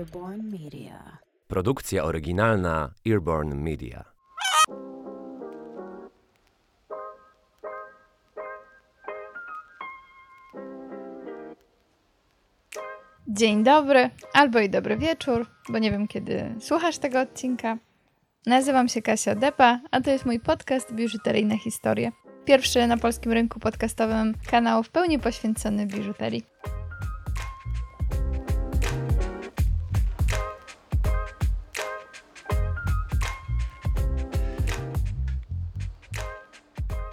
Earborn Media. Produkcja oryginalna Earborn Media. Dzień dobry, albo i dobry wieczór, bo nie wiem kiedy słuchasz tego odcinka. Nazywam się Kasia Depa, a to jest mój podcast Biżuteryjne Historie. Pierwszy na polskim rynku podcastowym kanał w pełni poświęcony biżuterii.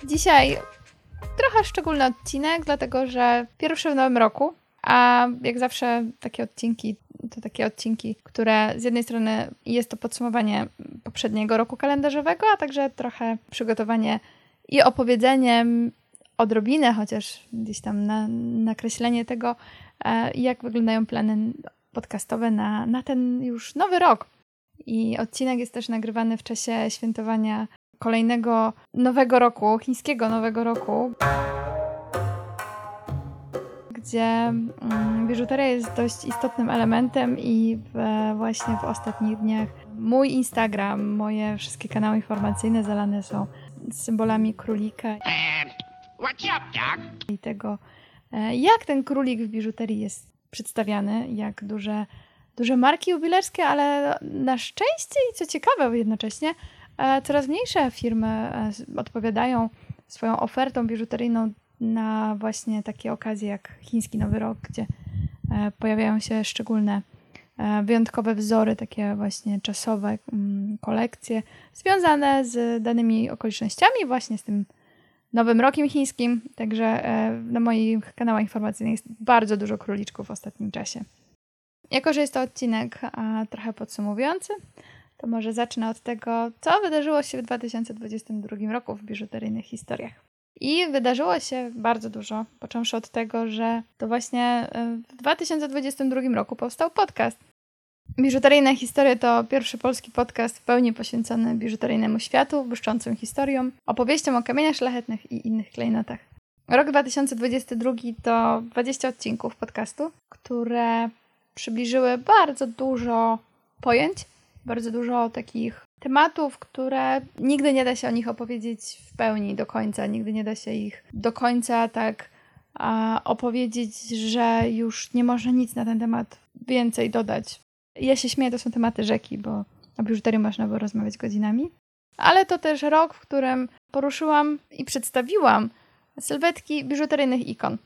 Dzisiaj trochę szczególny odcinek, dlatego że pierwszy w nowym roku, a jak zawsze takie odcinki to takie odcinki, które z jednej strony jest to podsumowanie poprzedniego roku kalendarzowego, a także trochę przygotowanie i opowiedzenie odrobinę, chociaż gdzieś tam na, nakreślenie tego, e, jak wyglądają plany podcastowe na, na ten już nowy rok. I odcinek jest też nagrywany w czasie świętowania kolejnego nowego roku, chińskiego nowego roku, gdzie mm, biżuteria jest dość istotnym elementem i w, właśnie w ostatnich dniach mój Instagram, moje wszystkie kanały informacyjne zalane są symbolami królika up, Doc? i tego, e, jak ten królik w biżuterii jest przedstawiany, jak duże, duże marki jubilerskie, ale na szczęście i co ciekawe jednocześnie, e, coraz mniejsze firmy e, odpowiadają swoją ofertą biżuteryjną na właśnie takie okazje jak chiński Nowy Rok, gdzie pojawiają się szczególne, wyjątkowe wzory, takie właśnie czasowe mm, kolekcje związane z danymi okolicznościami, właśnie z tym Nowym Rokiem Chińskim, także na moich kanałach informacyjnych jest bardzo dużo króliczków w ostatnim czasie. Jako, że jest to odcinek trochę podsumowujący, to może zacznę od tego, co wydarzyło się w 2022 roku w biżuteryjnych historiach. I wydarzyło się bardzo dużo, począwszy od tego, że to właśnie w 2022 roku powstał podcast. Biżuteryjne historie to pierwszy polski podcast w pełni poświęcony biżuteryjnemu światu, błyszczącym historią, opowieściom o kamieniach szlachetnych i innych klejnotach. Rok 2022 to 20 odcinków podcastu, które przybliżyły bardzo dużo pojęć, bardzo dużo takich tematów, które nigdy nie da się o nich opowiedzieć w pełni do końca, nigdy nie da się ich do końca tak a, opowiedzieć, że już nie można nic na ten temat więcej dodać. Ja się śmieję, to są tematy rzeki, bo o biżuterii można było rozmawiać godzinami. Ale to też rok, w którym poruszyłam i przedstawiłam sylwetki biżuteryjnych ikon.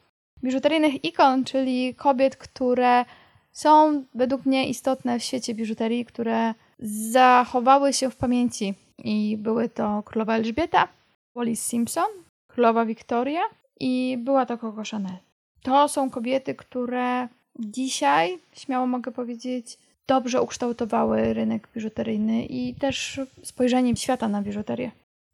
Biżuteryjnych ikon, czyli kobiet, które są według mnie istotne w świecie biżuterii, które zachowały się w pamięci. I były to królowa Elżbieta, Wallis Simpson, królowa Wiktoria i była to Coco Chanel. To są kobiety, które dzisiaj, śmiało mogę powiedzieć, dobrze ukształtowały rynek biżuteryjny i też spojrzenie świata na biżuterię.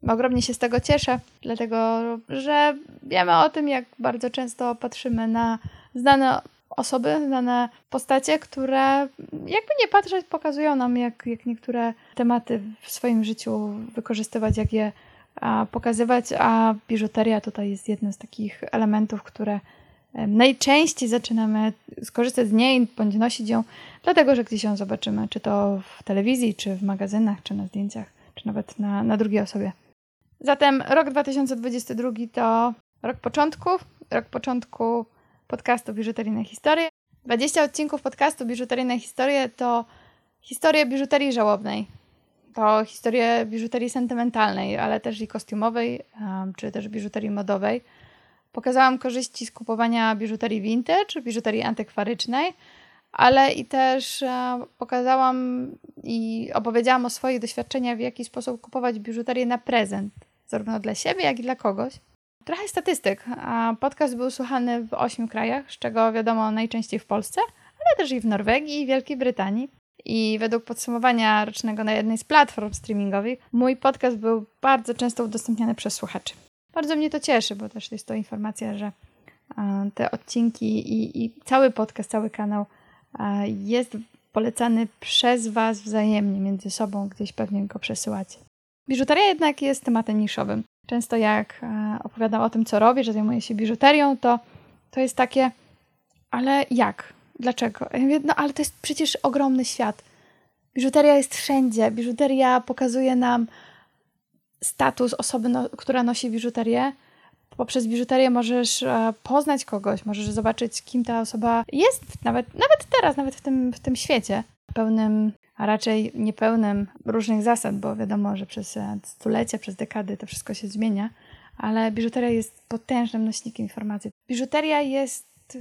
Ogromnie się z tego cieszę, dlatego że wiemy o tym, jak bardzo często patrzymy na znane osoby, znane postacie, które jakby nie patrzeć, pokazują nam, jak, jak niektóre tematy w swoim życiu wykorzystywać, jak je a, pokazywać, a biżuteria tutaj jest jednym z takich elementów, które najczęściej zaczynamy skorzystać z niej bądź nosić ją, dlatego że gdzieś ją zobaczymy, czy to w telewizji, czy w magazynach, czy na zdjęciach, czy nawet na, na drugiej osobie. Zatem rok 2022 to rok początków, rok początku podcastu Biżuteryjne Historie. 20 odcinków podcastu Biżuteryjne Historie to historie biżuterii żałobnej. To historie biżuterii sentymentalnej, ale też i kostiumowej, czy też biżuterii modowej. Pokazałam korzyści z kupowania biżuterii vintage, biżuterii antykwarycznej, ale i też pokazałam i opowiedziałam o swoich doświadczeniach, w jaki sposób kupować biżuterię na prezent, zarówno dla siebie, jak i dla kogoś. Trochę statystyk. Podcast był słuchany w ośmiu krajach, z czego wiadomo najczęściej w Polsce, ale też i w Norwegii i Wielkiej Brytanii. I według podsumowania rocznego na jednej z platform streamingowych, mój podcast był bardzo często udostępniany przez słuchaczy. Bardzo mnie to cieszy, bo też jest to informacja, że te odcinki i, i cały podcast, cały kanał jest polecany przez Was wzajemnie, między sobą, gdzieś pewnie go przesyłacie. Biżuteria jednak jest tematem niszowym. Często jak opowiadam o tym, co robię, że zajmuję się biżuterią, to, to jest takie, ale jak? dlaczego? Ja mówię, no ale to jest przecież ogromny świat. Biżuteria jest wszędzie. Biżuteria pokazuje nam status osoby, no, która nosi biżuterię. Poprzez biżuterię możesz e, poznać kogoś, możesz zobaczyć, kim ta osoba jest, nawet, nawet teraz, nawet w tym, w tym świecie pełnym, a raczej niepełnym różnych zasad, bo wiadomo, że przez stulecia, przez dekady to wszystko się zmienia, ale biżuteria jest potężnym nośnikiem informacji. Biżuteria jest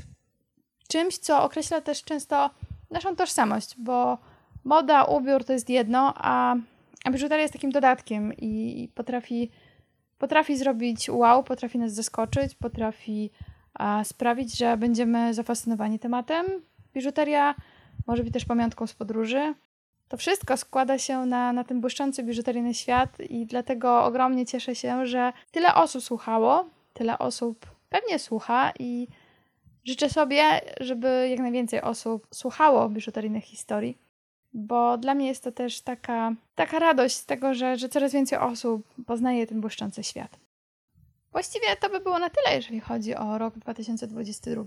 czymś, co określa też często naszą tożsamość, bo moda, ubiór to jest jedno, a, a biżuteria jest takim dodatkiem i, i potrafi, potrafi zrobić wow, potrafi nas zaskoczyć, potrafi a, sprawić, że będziemy zafascynowani tematem. Biżuteria może być też pamiątką z podróży. To wszystko składa się na, na ten błyszczący biżuteryjny świat i dlatego ogromnie cieszę się, że tyle osób słuchało, tyle osób pewnie słucha i życzę sobie, żeby jak najwięcej osób słuchało biżuteryjnych historii, bo dla mnie jest to też taka, taka radość z tego, że, że coraz więcej osób poznaje ten błyszczący świat. Właściwie to by było na tyle, jeżeli chodzi o rok 2022.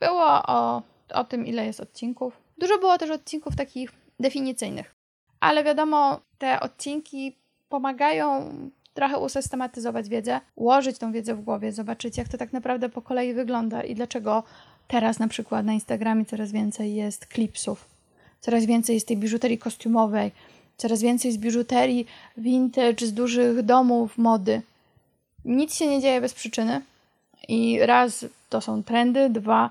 Było o, o tym, ile jest odcinków. Dużo było też odcinków takich definicyjnych, ale wiadomo, te odcinki pomagają trochę usystematyzować wiedzę, ułożyć tą wiedzę w głowie, zobaczyć, jak to tak naprawdę po kolei wygląda i dlaczego teraz na przykład na Instagramie coraz więcej jest klipsów, coraz więcej jest tej biżuterii kostiumowej, coraz więcej z biżuterii vintage, z dużych domów mody. Nic się nie dzieje bez przyczyny i raz to są trendy, dwa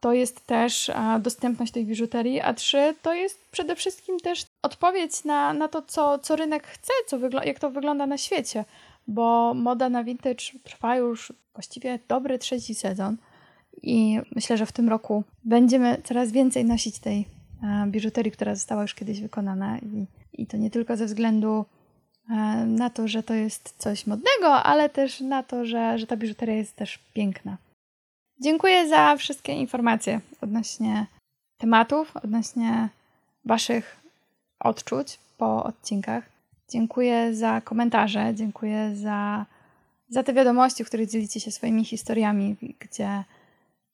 to jest też dostępność tej biżuterii, a trzy to jest przede wszystkim też odpowiedź na, na to, co, co rynek chce, co jak to wygląda na świecie, bo moda na vintage trwa już właściwie dobry trzeci sezon i myślę, że w tym roku będziemy coraz więcej nosić tej biżuterii, która została już kiedyś wykonana i, i to nie tylko ze względu na to, że to jest coś modnego, ale też na to, że, że ta biżuteria jest też piękna. Dziękuję za wszystkie informacje odnośnie tematów, odnośnie Waszych odczuć po odcinkach. Dziękuję za komentarze, dziękuję za, za te wiadomości, w których dzielicie się swoimi historiami, gdzie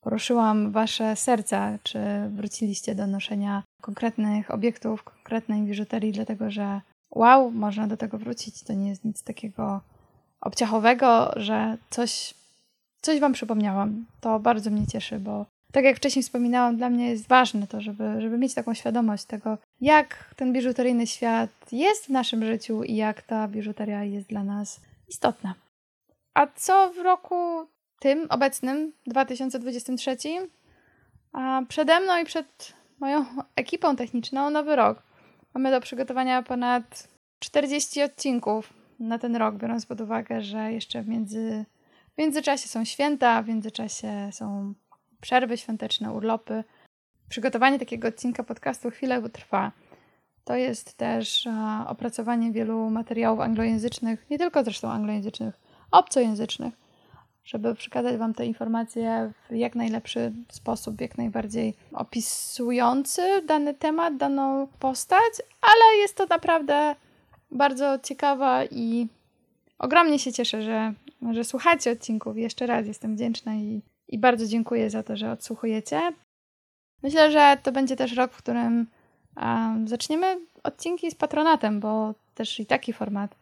poruszyłam Wasze serca, czy wróciliście do noszenia konkretnych obiektów, konkretnej biżuterii, dlatego że wow, można do tego wrócić. To nie jest nic takiego obciachowego, że coś coś Wam przypomniałam. To bardzo mnie cieszy, bo tak jak wcześniej wspominałam, dla mnie jest ważne to, żeby, żeby mieć taką świadomość tego, jak ten biżuteryjny świat jest w naszym życiu i jak ta biżuteria jest dla nas istotna. A co w roku tym obecnym, 2023? A przede mną i przed moją ekipą techniczną nowy rok. Mamy do przygotowania ponad 40 odcinków na ten rok, biorąc pod uwagę, że jeszcze między w międzyczasie są święta, w międzyczasie są przerwy świąteczne, urlopy. Przygotowanie takiego odcinka podcastu chwilę trwa. To jest też opracowanie wielu materiałów anglojęzycznych, nie tylko zresztą anglojęzycznych, obcojęzycznych, żeby przekazać Wam te informacje w jak najlepszy sposób, jak najbardziej opisujący dany temat, daną postać, ale jest to naprawdę bardzo ciekawa i ogromnie się cieszę, że że słuchacie odcinków. Jeszcze raz jestem wdzięczna i, i bardzo dziękuję za to, że odsłuchujecie. Myślę, że to będzie też rok, w którym um, zaczniemy odcinki z patronatem, bo też i taki format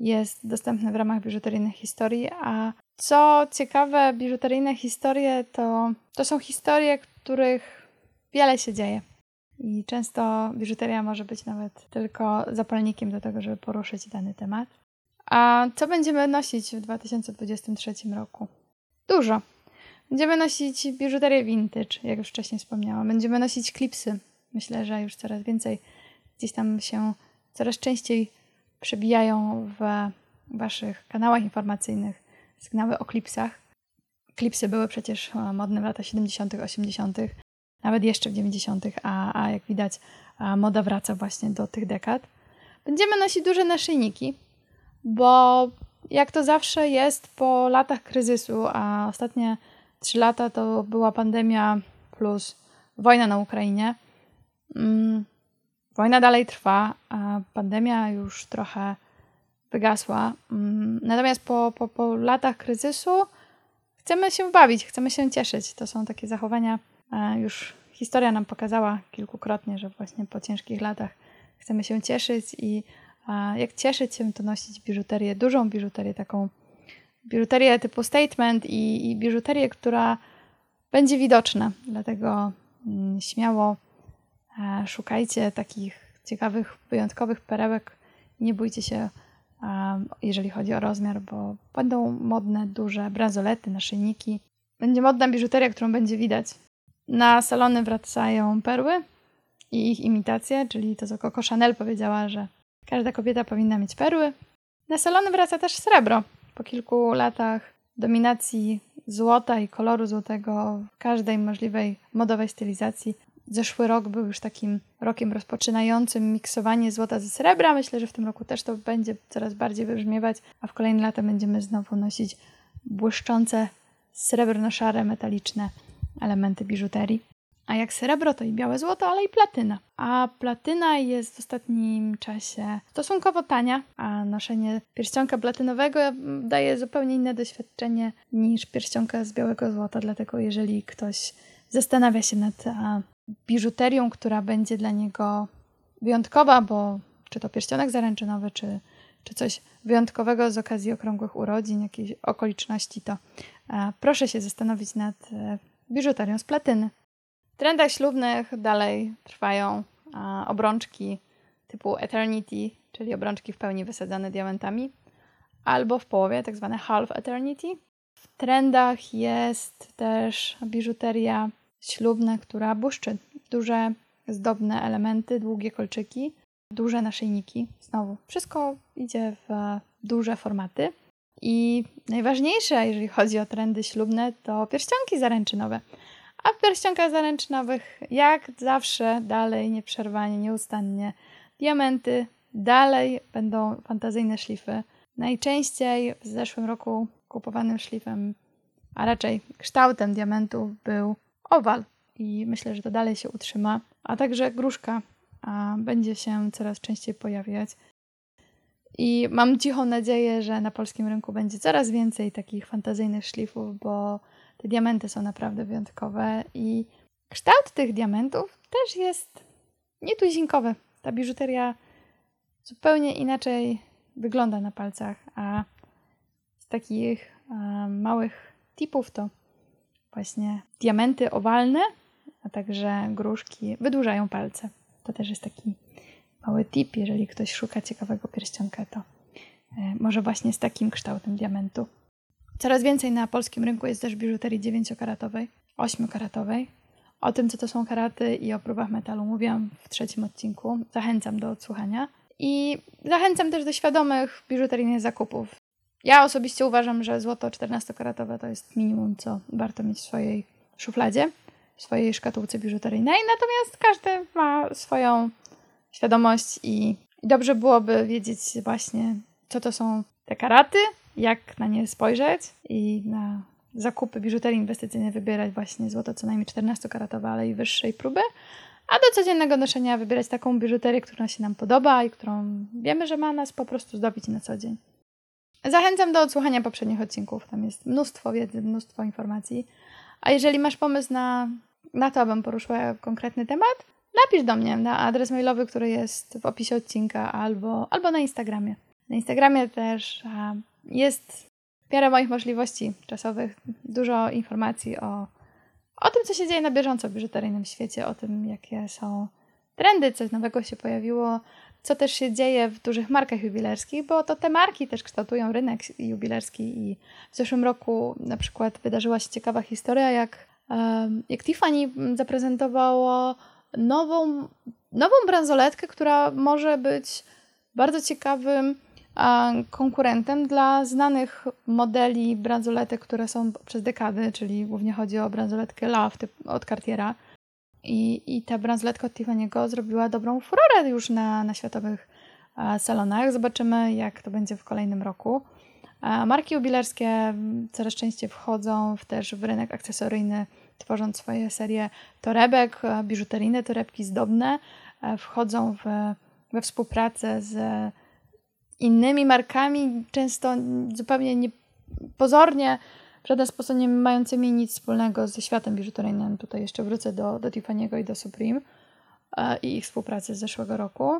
jest dostępny w ramach biżuteryjnych historii. A co ciekawe, biżuteryjne historie to, to są historie, których wiele się dzieje. I często biżuteria może być nawet tylko zapalnikiem do tego, żeby poruszyć dany temat. A co będziemy nosić w 2023 roku? Dużo. Będziemy nosić biżuterię vintage, jak już wcześniej wspomniałam. Będziemy nosić klipsy. Myślę, że już coraz więcej gdzieś tam się coraz częściej przebijają w waszych kanałach informacyjnych sygnały o klipsach. Klipsy były przecież modne w latach 70., 80., nawet jeszcze w 90., a, a jak widać, moda wraca właśnie do tych dekad. Będziemy nosić duże naszyjniki, bo jak to zawsze jest po latach kryzysu, a ostatnie trzy lata to była pandemia plus wojna na Ukrainie. Mm, wojna dalej trwa, a pandemia już trochę wygasła. Mm, natomiast po, po, po latach kryzysu chcemy się bawić, chcemy się cieszyć. To są takie zachowania e, już historia nam pokazała kilkukrotnie, że właśnie po ciężkich latach chcemy się cieszyć i jak cieszyć się, to nosić biżuterię, dużą biżuterię, taką biżuterię typu statement i, i biżuterię, która będzie widoczna. Dlatego mm, śmiało e, szukajcie takich ciekawych, wyjątkowych perełek. Nie bójcie się, jeżeli chodzi o rozmiar, bo będą modne, duże bransolety, naszyjniki. Będzie modna biżuteria, którą będzie widać. Na salony wracają perły i ich imitacje, czyli to, co Coco Chanel powiedziała, że każda kobieta powinna mieć perły. Na salony wraca też srebro. Po kilku latach dominacji złota i koloru złotego w każdej możliwej modowej stylizacji. Zeszły rok był już takim rokiem rozpoczynającym miksowanie złota ze srebra. Myślę, że w tym roku też to będzie coraz bardziej wybrzmiewać, a w kolejne lata będziemy znowu nosić błyszczące, srebrno-szare, metaliczne elementy biżuterii. A jak srebro, to i białe złoto, ale i platyna. A platyna jest w ostatnim czasie stosunkowo tania, a noszenie pierścionka platynowego daje zupełnie inne doświadczenie niż pierścionka z białego złota. Dlatego jeżeli ktoś zastanawia się nad biżuterią, która będzie dla niego wyjątkowa, bo czy to pierścionek zaręczynowy, czy, czy coś wyjątkowego z okazji okrągłych urodzin, jakiejś okoliczności, to proszę się zastanowić nad e, biżuterią z platyny. Trendach ślubnych dalej trwają obrączki typu Eternity, czyli obrączki w pełni wysadzane diamentami, albo w połowie, tak zwane Half Eternity. W trendach jest też biżuteria ślubna, która błyszczy. Duże, zdobne elementy, długie kolczyki, duże naszyjniki. Znowu, wszystko idzie w duże formaty. I najważniejsze, jeżeli chodzi o trendy ślubne, to pierścionki zaręczynowe. A w pierścionkach zaręczynowych, jak zawsze, dalej nieprzerwanie, nieustannie diamenty, dalej będą fantazyjne szlify. Najczęściej w zeszłym roku kupowanym szlifem, a raczej kształtem diamentów był owal i myślę, że to dalej się utrzyma, a także gruszka a będzie się coraz częściej pojawiać. I mam cichą nadzieję, że na polskim rynku będzie coraz więcej takich fantazyjnych szlifów, bo te diamenty są naprawdę wyjątkowe i kształt tych diamentów też jest nietuzinkowy. Ta biżuteria zupełnie inaczej wygląda na palcach, a z takich małych tipów to właśnie diamenty owalne, a także gruszki wydłużają palce. To też jest taki mały tip, jeżeli ktoś szuka ciekawego pierścionka, to e, może właśnie z takim kształtem diamentu. Coraz więcej na polskim rynku jest też biżuterii 9-karatowej, 8-karatowej. O tym, co to są karaty i o próbach metalu mówiłam w trzecim odcinku. Zachęcam do odsłuchania. I zachęcam też do świadomych biżuteryjnych zakupów. Ja osobiście uważam, że złoto 14-karatowe to jest minimum, co warto mieć w swojej szufladzie, w swojej szkatułce biżuteryjnej. Natomiast każdy ma swoją świadomość i, i dobrze byłoby wiedzieć właśnie, co to są te karaty, jak na nie spojrzeć i na zakupy biżuterii inwestycyjnej wybierać właśnie złoto co najmniej 14-karatowe, ale i wyższej próby, a do codziennego noszenia wybierać taką biżuterię, która się nam podoba i którą wiemy, że ma nas po prostu zdobić na co dzień. Zachęcam do odsłuchania poprzednich odcinków, tam jest mnóstwo wiedzy, mnóstwo informacji. A jeżeli masz pomysł na, na to, abym poruszyła konkretny temat, napisz do mnie na adres mailowy, który jest w opisie odcinka albo, albo na Instagramie. Na Instagramie też jest w miarę moich możliwości czasowych dużo informacji o, o tym, co się dzieje na bieżąco w biżuteryjnym świecie, o tym, jakie są trendy, coś nowego się pojawiło, co też się dzieje w dużych markach jubilerskich, bo to te marki też kształtują rynek jubilerski i w zeszłym roku na przykład wydarzyła się ciekawa historia, jak, jak Tiffany zaprezentowało nową, nową bransoletkę, która może być bardzo ciekawym konkurentem dla znanych modeli bransoletek, które są przez dekady, czyli głównie chodzi o bransoletkę Love od Cartiera. I, I ta bransoletka od Tiffany'ego zrobiła dobrą furorę już na, na światowych salonach. Zobaczymy, jak to będzie w kolejnym roku. Marki jubilerskie coraz częściej wchodzą w też w rynek akcesoryjny, tworząc swoje serie torebek, biżuteryjne torebki zdobne. Wchodzą w, we współpracę z innymi markami, często zupełnie nie, pozornie w żaden sposób nie mającymi nic wspólnego ze światem biżuteryjnym. Tutaj jeszcze wrócę do, do Tiffany'ego i do Supreme e, i ich współpracy z zeszłego roku.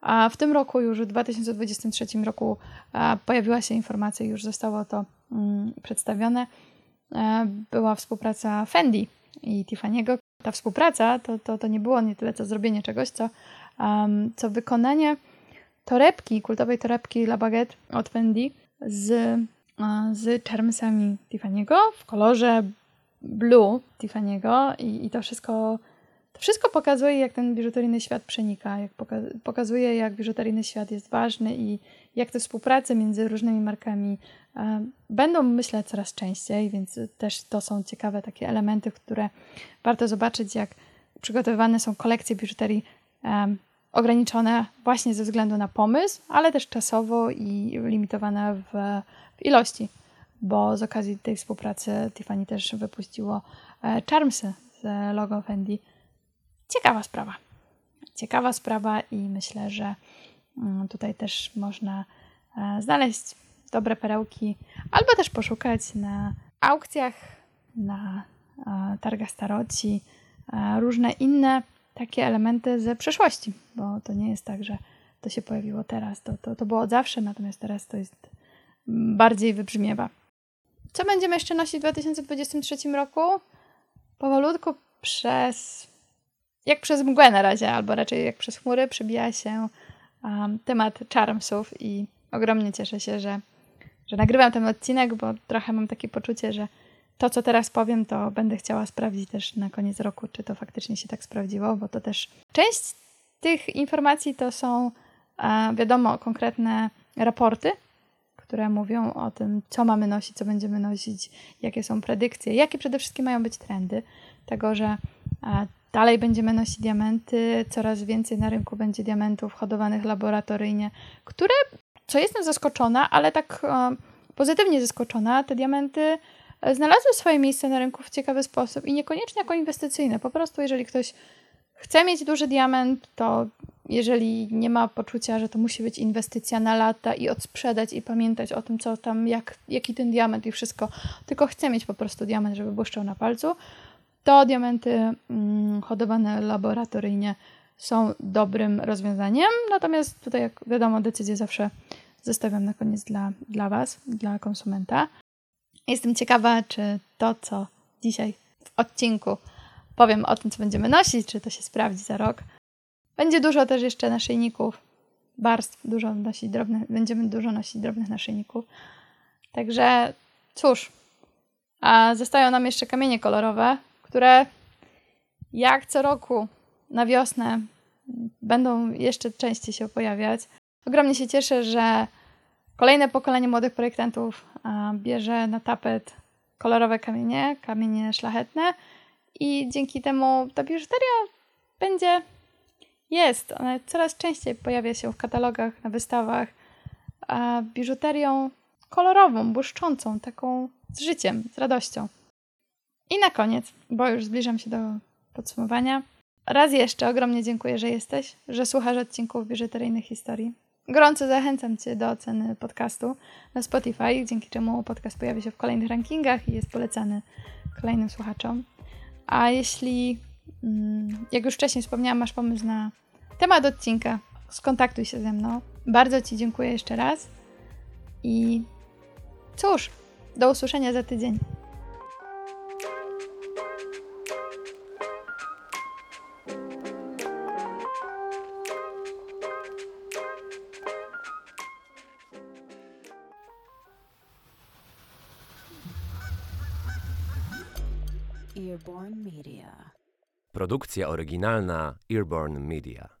A w tym roku, już w 2023 roku, e, pojawiła się informacja, już zostało to mm, przedstawione. E, była współpraca Fendi i Tiffany'ego. Ta współpraca to, to, to nie było nie tyle co zrobienie czegoś, co, co wykonanie torebki, kultowej torebki La Baguette od Fendi z, z czermsami Tiffany'ego w kolorze blue Tiffany'ego i, i to wszystko to wszystko pokazuje, jak ten biżuteryjny świat przenika, jak poka- pokazuje, jak biżuteryjny świat jest ważny i jak te współprace między różnymi markami e, będą, myślę, coraz częściej, więc też to są ciekawe takie elementy, które warto zobaczyć, jak przygotowywane są kolekcje biżuterii e, ograniczone właśnie ze względu na pomysł, ale też czasowo i limitowane w, w ilości, bo z okazji tej współpracy Tiffany też wypuściło e, Charmsy z logo Fendi. Ciekawa sprawa. Ciekawa sprawa i myślę, że mm, tutaj też można e, znaleźć dobre perełki, albo też poszukać na aukcjach, na e, targach staroci, różne inne takie elementy ze przeszłości, bo to nie jest tak, że to się pojawiło teraz. To, to, to było od zawsze, natomiast teraz to jest bardziej wybrzmiewa. Co będziemy jeszcze nosić w 2023 roku? Powolutku przez, jak przez mgłę na razie, albo raczej jak przez chmury, przebija się um, temat charmsów i ogromnie cieszę się, że, że nagrywam ten odcinek, bo trochę mam takie poczucie, że to, co teraz powiem, to będę chciała sprawdzić też na koniec roku, czy to faktycznie się tak sprawdziło, bo to też część tych informacji to są, wiadomo, konkretne raporty, które mówią o tym, co mamy nosić, co będziemy nosić, jakie są predykcje, jakie przede wszystkim mają być trendy. Tego, że dalej będziemy nosić diamenty, coraz więcej na rynku będzie diamentów hodowanych laboratoryjnie, które, co jestem zaskoczona, ale tak pozytywnie zaskoczona, te diamenty znalazły swoje miejsce na rynku w ciekawy sposób i niekoniecznie jako inwestycyjne. Po prostu, jeżeli ktoś chce mieć duży diament, to jeżeli nie ma poczucia, że to musi być inwestycja na lata i odsprzedać i pamiętać o tym, co tam, jak, jaki ten diament i wszystko, tylko chce mieć po prostu diament, żeby błyszczał na palcu, to diamenty mm, hodowane laboratoryjnie są dobrym rozwiązaniem. Natomiast tutaj, jak wiadomo, decyzję zawsze zostawiam na koniec dla, dla Was, dla konsumenta. Jestem ciekawa, czy to, co dzisiaj w odcinku powiem o tym, co będziemy nosić, czy to się sprawdzi za rok. Będzie dużo też jeszcze naszyjników, barstw, dużo nosić drobnych, będziemy dużo nosić drobnych naszyjników. Także cóż, a zostają nam jeszcze kamienie kolorowe, które jak co roku na wiosnę będą jeszcze częściej się pojawiać. Ogromnie się cieszę, że kolejne pokolenie młodych projektantów bierze na tapet kolorowe kamienie, kamienie szlachetne i dzięki temu ta biżuteria będzie, jest, ona coraz częściej pojawia się w katalogach, na wystawach, a biżuterią kolorową, błyszczącą, taką z życiem, z radością. I na koniec, bo już zbliżam się do podsumowania. Raz jeszcze ogromnie dziękuję, że jesteś, że słuchasz odcinków biżuteryjnych historii. Gorąco zachęcam Cię do oceny podcastu na Spotify, dzięki czemu podcast pojawia się w kolejnych rankingach i jest polecany kolejnym słuchaczom. A jeśli, mm, jak już wcześniej wspomniałam, masz pomysł na temat odcinka, skontaktuj się ze mną. Bardzo Ci dziękuję jeszcze raz i cóż, do usłyszenia za tydzień. Produkcja oryginalna Earborn Media.